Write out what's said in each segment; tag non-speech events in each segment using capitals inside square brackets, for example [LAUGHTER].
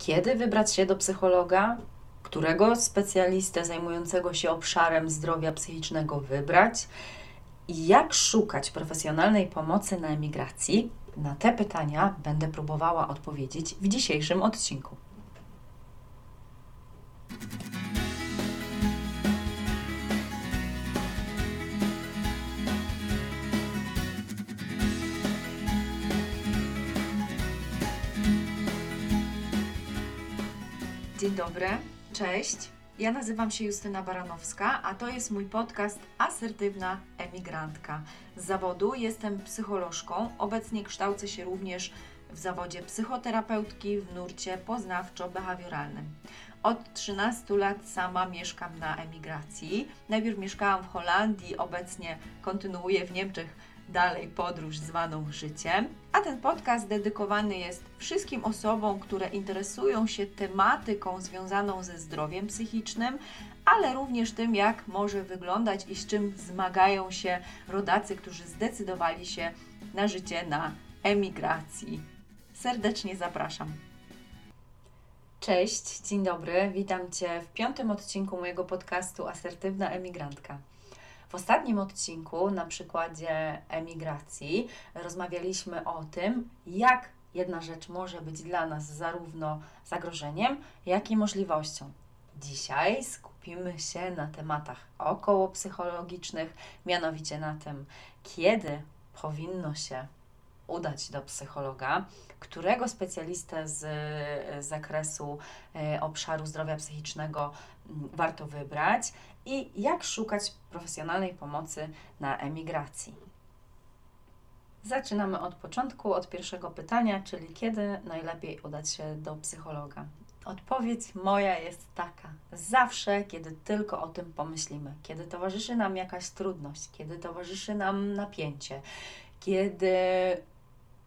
kiedy wybrać się do psychologa, którego specjalistę zajmującego się obszarem zdrowia psychicznego wybrać i jak szukać profesjonalnej pomocy na emigracji. Na te pytania będę próbowała odpowiedzieć w dzisiejszym odcinku. Dzień dobry, cześć. Ja nazywam się Justyna Baranowska, a to jest mój podcast Asertywna Emigrantka. Z zawodu jestem psycholożką, obecnie kształcę się również w zawodzie psychoterapeutki w nurcie poznawczo-behawioralnym. Od 13 lat sama mieszkam na emigracji. Najpierw mieszkałam w Holandii, obecnie kontynuuję w Niemczech dalej podróż zwaną życiem. A ten podcast dedykowany jest wszystkim osobom, które interesują się tematyką związaną ze zdrowiem psychicznym, ale również tym, jak może wyglądać i z czym zmagają się rodacy, którzy zdecydowali się na życie na emigracji. Serdecznie zapraszam. Cześć, dzień dobry, witam Cię w piątym odcinku mojego podcastu Asertywna Emigrantka. W ostatnim odcinku, na przykładzie emigracji, rozmawialiśmy o tym, jak jedna rzecz może być dla nas zarówno zagrożeniem, jak i możliwością. Dzisiaj skupimy się na tematach około psychologicznych, mianowicie na tym, kiedy powinno się udać do psychologa, którego specjalistę z zakresu e, obszaru zdrowia psychicznego mm, warto wybrać i jak szukać profesjonalnej pomocy na emigracji. Zaczynamy od początku, od pierwszego pytania, czyli kiedy najlepiej udać się do psychologa. Odpowiedź moja jest taka: zawsze, kiedy tylko o tym pomyślimy, kiedy towarzyszy nam jakaś trudność, kiedy towarzyszy nam napięcie, kiedy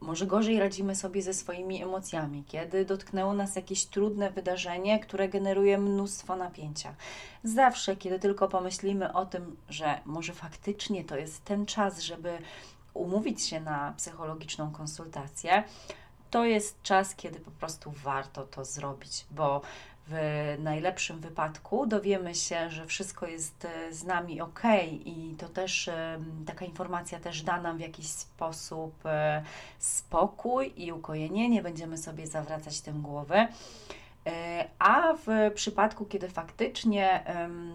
może gorzej radzimy sobie ze swoimi emocjami, kiedy dotknęło nas jakieś trudne wydarzenie, które generuje mnóstwo napięcia. Zawsze, kiedy tylko pomyślimy o tym, że może faktycznie to jest ten czas, żeby umówić się na psychologiczną konsultację, to jest czas, kiedy po prostu warto to zrobić, bo w najlepszym wypadku dowiemy się, że wszystko jest e, z nami ok, i to też taka informacja też da nam w jakiś sposób e, spokój i ukojenie, nie będziemy sobie zawracać tym głowy. E, a w przypadku, kiedy faktycznie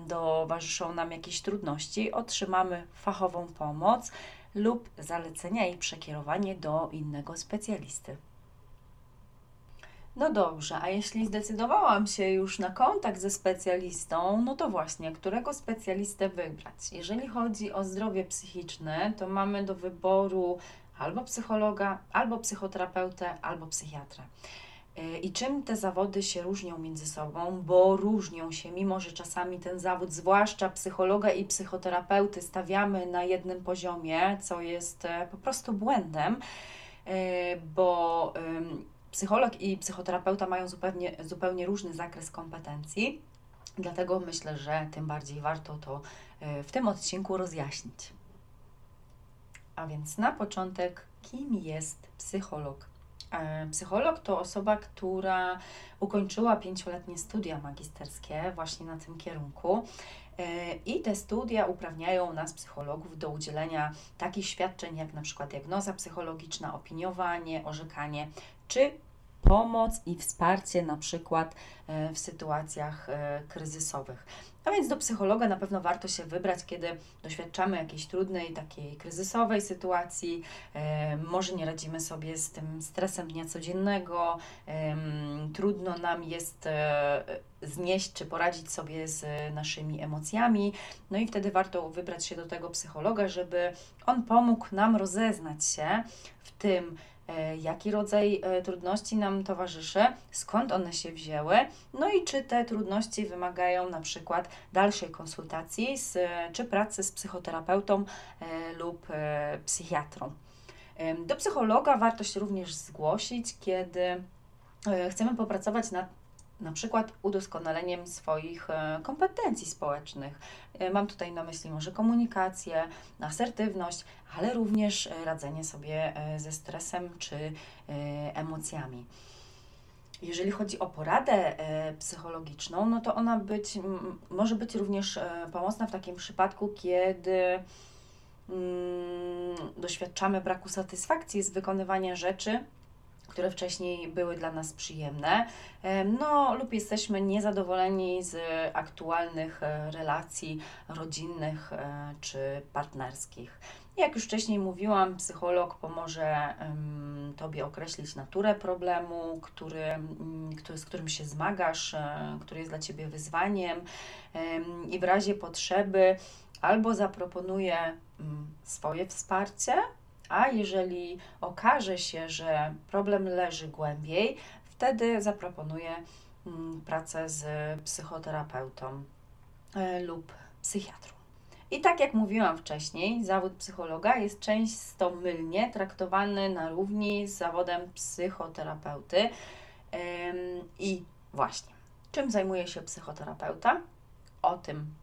towarzyszą nam jakieś trudności, otrzymamy fachową pomoc lub zalecenia i przekierowanie do innego specjalisty. No dobrze, a jeśli zdecydowałam się już na kontakt ze specjalistą, no to właśnie, którego specjalistę wybrać? Jeżeli chodzi o zdrowie psychiczne, to mamy do wyboru albo psychologa, albo psychoterapeutę, albo psychiatrę. Y, I czym te zawody się różnią między sobą? Bo różnią się, mimo że czasami ten zawód, zwłaszcza psychologa i psychoterapeuty, stawiamy na jednym poziomie, co jest e, po prostu błędem, y, bo psycholog i psychoterapeuta mają zupełnie, zupełnie różny zakres kompetencji, dlatego myślę, że tym bardziej warto to e, w tym odcinku rozjaśnić. A więc na początek, kim jest psycholog? E, psycholog to osoba, która ukończyła pięcioletnie studia magisterskie właśnie na tym kierunku. E, I te studia uprawniają nas, psychologów, do udzielenia takich świadczeń jak na przykład diagnoza psychologiczna, opiniowanie, orzekanie czy pomoc i wsparcie na przykład e, w sytuacjach e, kryzysowych. A więc do psychologa na pewno warto się wybrać, kiedy doświadczamy jakiejś trudnej, takiej kryzysowej sytuacji, e, może nie radzimy sobie z tym stresem dnia codziennego, trudno nam jest znieść czy poradzić sobie z naszymi emocjami. No i wtedy warto wybrać się do tego psychologa, żeby on pomógł nam rozeznać się w tym, jaki rodzaj e, trudności nam towarzyszy, skąd one się wzięły, no i czy te trudności wymagają na przykład dalszej konsultacji z, czy pracy z psychoterapeutą e, lub psychiatrą. Do psychologa warto się również zgłosić, kiedy chcemy popracować nad na przykład udoskonaleniem swoich e, kompetencji społecznych. E, mam tutaj na myśli może komunikację, asertywność, ale również e, radzenie sobie ze stresem czy emocjami. jeżeli chodzi o poradę psychologiczną, no to ona być, może być również pomocna w takim przypadku, kiedy mm, doświadczamy braku satysfakcji z wykonywania rzeczy, które wcześniej były dla nas przyjemne, no lub jesteśmy niezadowoleni z aktualnych e, relacji rodzinnych e, czy partnerskich. Jak już wcześniej mówiłam, psycholog pomoże um, Tobie określić naturę problemu, który, który, z którym się zmagasz, um, który jest dla Ciebie wyzwaniem i w razie potrzeby albo zaproponuje swoje wsparcie, a jeżeli okaże się, że problem leży głębiej, wtedy zaproponuje mm, pracę z psychoterapeutą e, lub psychiatrą. I tak jak mówiłam wcześniej, zawód psychologa jest często mylnie traktowany na równi z zawodem psychoterapeuty. I właśnie, czym zajmuje się psychoterapeuta? O tym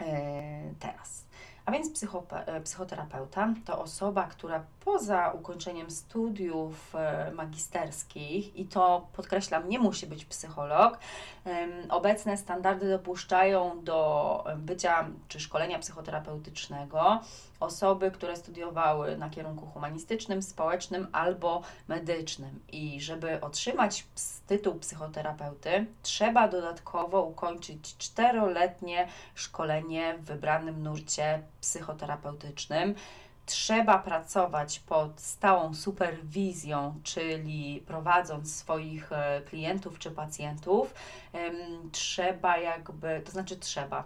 e, teraz. A więc e, psychoterapeuta to osoba, która poza ukończeniem studiów e, magisterskich, i to podkreślam, nie musi być psycholog, obecne standardy dopuszczają do bycia czy szkolenia psychoterapeutycznego osoby, które studiowały na kierunku humanistycznym, społecznym albo medycznym. I żeby otrzymać tytuł psychoterapeuty, trzeba dodatkowo ukończyć czteroletnie szkolenie w wybranym nurcie psychoterapeutycznym trzeba pracować pod stałą superwizją, czyli prowadząc swoich e, klientów czy pacjentów, trzeba jakby, to znaczy trzeba,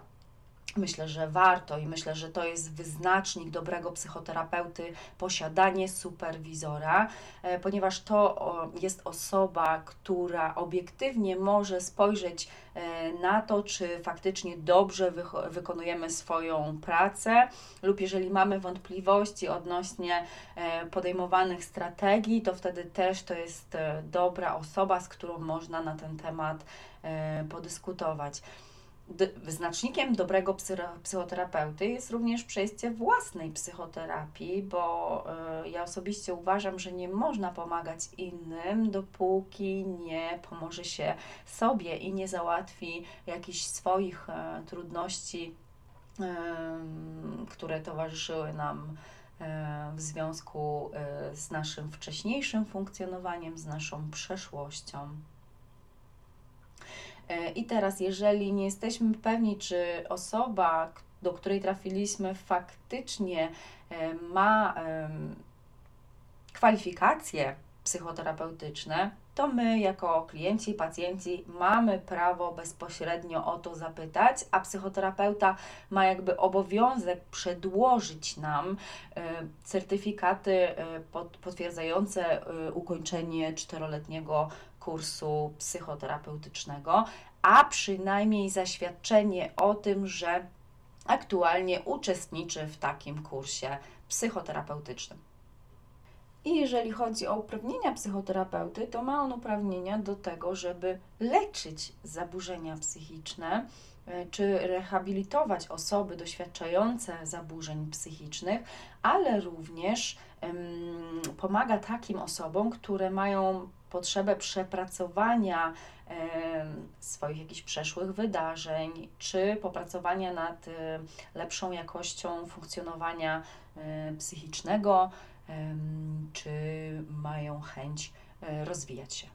Myślę, że warto i myślę, że to jest wyznacznik dobrego psychoterapeuty posiadanie superwizora, e, ponieważ to jest osoba, która obiektywnie może spojrzeć e, na to, czy faktycznie dobrze wykonujemy swoją pracę, lub jeżeli mamy wątpliwości odnośnie e, podejmowanych strategii, to wtedy też to jest dobra osoba, z którą można na ten temat podyskutować wyznacznikiem dobrego psychoterapeuty jest również przejście własnej psychoterapii, bo y, ja osobiście uważam, że nie można pomagać innym, dopóki nie pomoże się sobie i nie załatwi jakichś swoich y, trudności, y, które towarzyszyły nam w związku z naszym wcześniejszym funkcjonowaniem, z naszą przeszłością. E, I teraz, jeżeli nie jesteśmy pewni, czy osoba, do której trafiliśmy, faktycznie e, ma kwalifikacje psychoterapeutyczne, to my, jako klienci pacjenci, mamy prawo bezpośrednio o to zapytać, a psychoterapeuta ma jakby obowiązek przedłożyć nam e, certyfikaty potwierdzające ukończenie czteroletniego kursu psychoterapeutycznego, a przynajmniej zaświadczenie o tym, że aktualnie uczestniczy w takim kursie psychoterapeutycznym. I jeżeli chodzi o uprawnienia psychoterapeuty, to ma on uprawnienia do tego, żeby leczyć zaburzenia psychiczne, e, czy rehabilitować osoby doświadczające zaburzeń psychicznych, ale również um, pomaga takim osobom, które mają potrzebę przepracowania swoich jakichś przeszłych wydarzeń, czy popracowania nad lepszą jakością funkcjonowania psychicznego, czy mają chęć e, rozwijać się.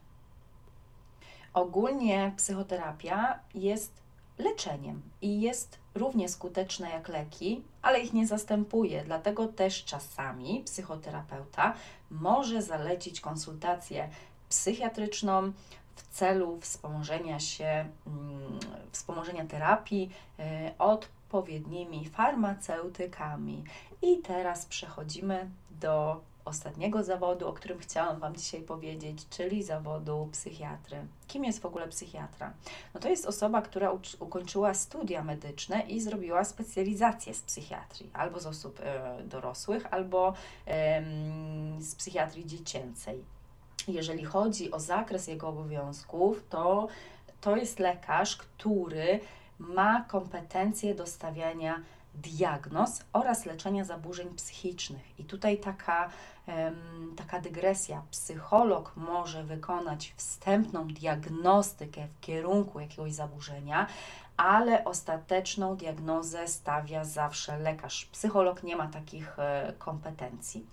Ogólnie psychoterapia jest leczeniem i jest równie skuteczna jak leki, ale ich nie zastępuje. Dlatego też czasami psychoterapeuta może zalecić konsultację psychiatryczną w celu wspomożenia się, mm, wspomożenia terapii e, odpowiednimi farmaceutykami. I teraz przechodzimy do ostatniego zawodu, o którym chciałam Wam dzisiaj powiedzieć, czyli zawodu psychiatry. Kim jest w ogóle psychiatra? No to jest osoba, która ukończyła studia medyczne i zrobiła specjalizację z psychiatrii, albo z osób e, dorosłych, albo z psychiatrii dziecięcej jeżeli chodzi o zakres jego obowiązków, to to jest lekarz, który ma kompetencje do stawiania diagnoz oraz leczenia zaburzeń psychicznych. I tutaj taka, taka dygresja. Psycholog może wykonać wstępną diagnostykę w kierunku jakiegoś zaburzenia, ale ostateczną diagnozę stawia zawsze lekarz. Psycholog nie ma takich e, kompetencji.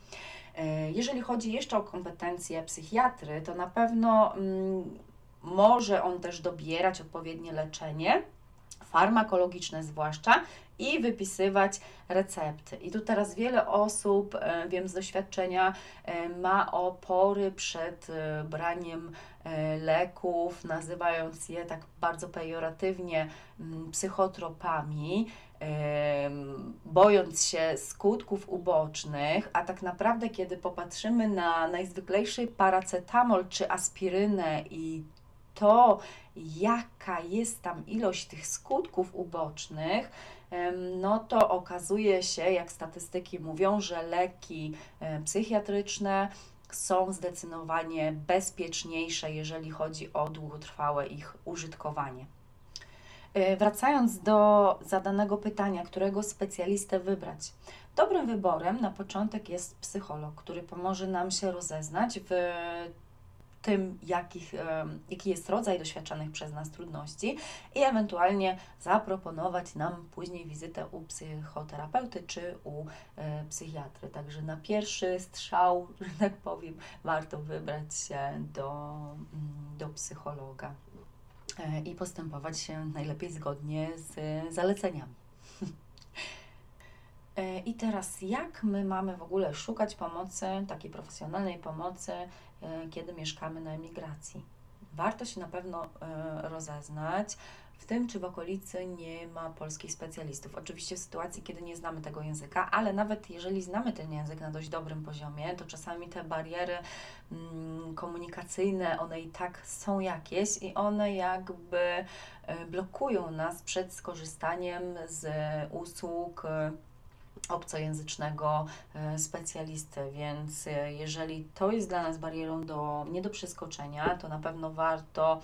E, jeżeli chodzi jeszcze o kompetencje psychiatry, to na pewno mm, może on też dobierać odpowiednie leczenie, farmakologiczne zwłaszcza, i wypisywać recepty. I tu teraz wiele osób, e, wiem z doświadczenia, e, ma opory przed braniem leków, nazywając je tak bardzo pejoratywnie mm, psychotropami, bojąc się skutków ubocznych, a tak naprawdę, kiedy popatrzymy na najzwyklejszy paracetamol czy aspirynę i to, jaka jest tam ilość tych skutków ubocznych, no to okazuje się, jak statystyki mówią, że leki psychiatryczne są zdecydowanie bezpieczniejsze, jeżeli chodzi o długotrwałe ich użytkowanie. E, wracając do zadanego pytania, którego specjalistę wybrać. Dobrym wyborem na początek jest psycholog, który pomoże nam się rozeznać w tym, jakich, jaki jest rodzaj doświadczanych przez nas trudności i ewentualnie zaproponować nam później wizytę u psychoterapeuty czy u e, psychiatry. Także na pierwszy strzał, [LAUGHS] że tak powiem, warto wybrać się do, mm, do psychologa e, i postępować się najlepiej zgodnie z zaleceniami. [LAUGHS] E, I teraz, jak my mamy w ogóle szukać pomocy, takiej profesjonalnej pomocy, e, kiedy mieszkamy na emigracji? Warto się na pewno e, rozeznać w tym, czy w okolicy nie ma polskich specjalistów. Oczywiście w sytuacji, kiedy nie znamy tego języka, ale nawet jeżeli znamy ten język na dość dobrym poziomie, to czasami te bariery mm, komunikacyjne, one i tak są jakieś i one jakby blokują nas przed skorzystaniem z usług obcojęzycznego e, specjalisty, więc e, jeżeli to jest dla nas barierą do, nie do przeskoczenia, to na pewno warto e,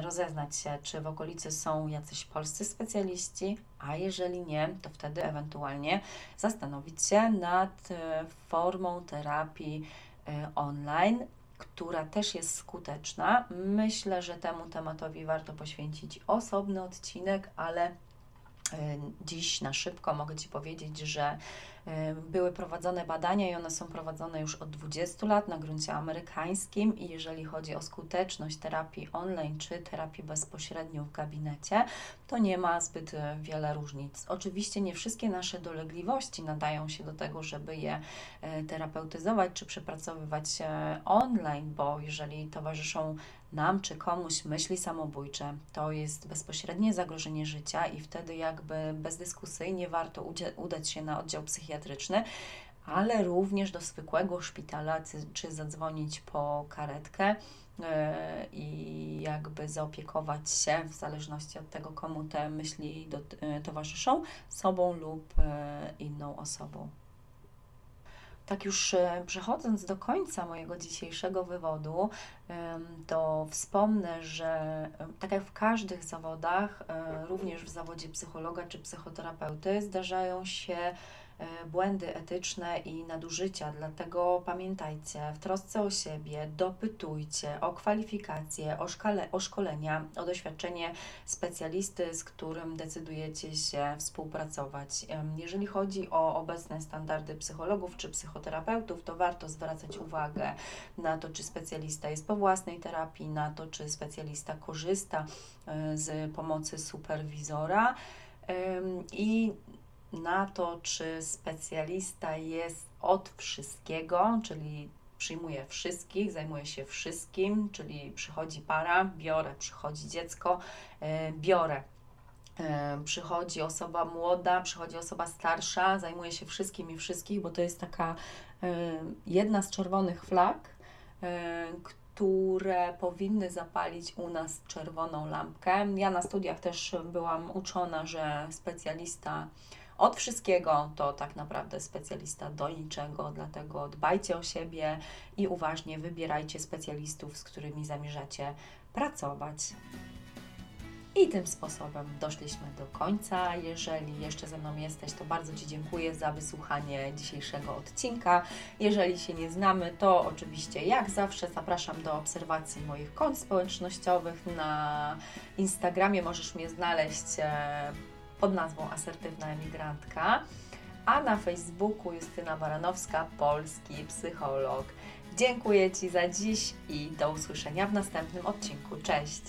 rozeznać się, czy w okolicy są jacyś polscy specjaliści, a jeżeli nie, to wtedy ewentualnie zastanowić się nad formą terapii online, która też jest skuteczna. Myślę, że temu tematowi warto poświęcić osobny odcinek, ale E, dziś na szybko mogę Ci powiedzieć, że e, były prowadzone badania i one są prowadzone już od 20 lat na gruncie amerykańskim i jeżeli chodzi o skuteczność terapii online czy terapii bezpośrednio w gabinecie, to nie ma zbyt e, wiele różnic. Oczywiście nie wszystkie nasze dolegliwości nadają się do tego, żeby je terapeutyzować czy przepracowywać online, bo jeżeli towarzyszą nam czy komuś myśli samobójcze, to jest bezpośrednie zagrożenie życia i wtedy jakby bezdyskusyjnie warto udać się na oddział psychiatryczny, ale również do zwykłego szpitala, czy zadzwonić po karetkę e, i jakby zaopiekować się, w zależności od tego, komu te myśli e, towarzyszą, sobą lub e, inną osobą. Tak już e, przechodząc do końca mojego dzisiejszego wywodu, to wspomnę, że tak jak w każdych zawodach, e, również w zawodzie psychologa czy psychoterapeuty, zdarzają się błędy etyczne i nadużycia. Dlatego pamiętajcie, w trosce o siebie dopytujcie o kwalifikacje, o, szkale, o szkolenia, o doświadczenie specjalisty, z którym decydujecie się współpracować. Jeżeli chodzi o obecne standardy psychologów czy psychoterapeutów, to warto zwracać uwagę na to, czy specjalista jest po własnej terapii, na to, czy specjalista korzysta e, z pomocy superwizora. I na to, czy specjalista jest od wszystkiego, czyli przyjmuje wszystkich, zajmuje się wszystkim, czyli przychodzi para, biorę, przychodzi dziecko, e, biorę. E, przychodzi osoba młoda, przychodzi osoba starsza, zajmuje się wszystkim i wszystkich, bo to jest taka e, jedna z czerwonych flag, które powinny zapalić u nas czerwoną lampkę. Ja na studiach też byłam uczona, że specjalista od wszystkiego to tak naprawdę specjalista do niczego, dlatego dbajcie o siebie i uważnie wybierajcie specjalistów, z którymi zamierzacie pracować. I tym sposobem doszliśmy do końca. Jeżeli jeszcze ze mną jesteś, to bardzo Ci dziękuję za wysłuchanie dzisiejszego odcinka. Jeżeli się nie znamy, to oczywiście jak zawsze zapraszam do obserwacji moich kont społecznościowych. Na Instagramie możesz mnie znaleźć e, pod nazwą Asertywna Emigrantka, a na Facebooku Justyna Baranowska, polski psycholog. Dziękuję Ci za dziś i do usłyszenia w następnym odcinku. Cześć!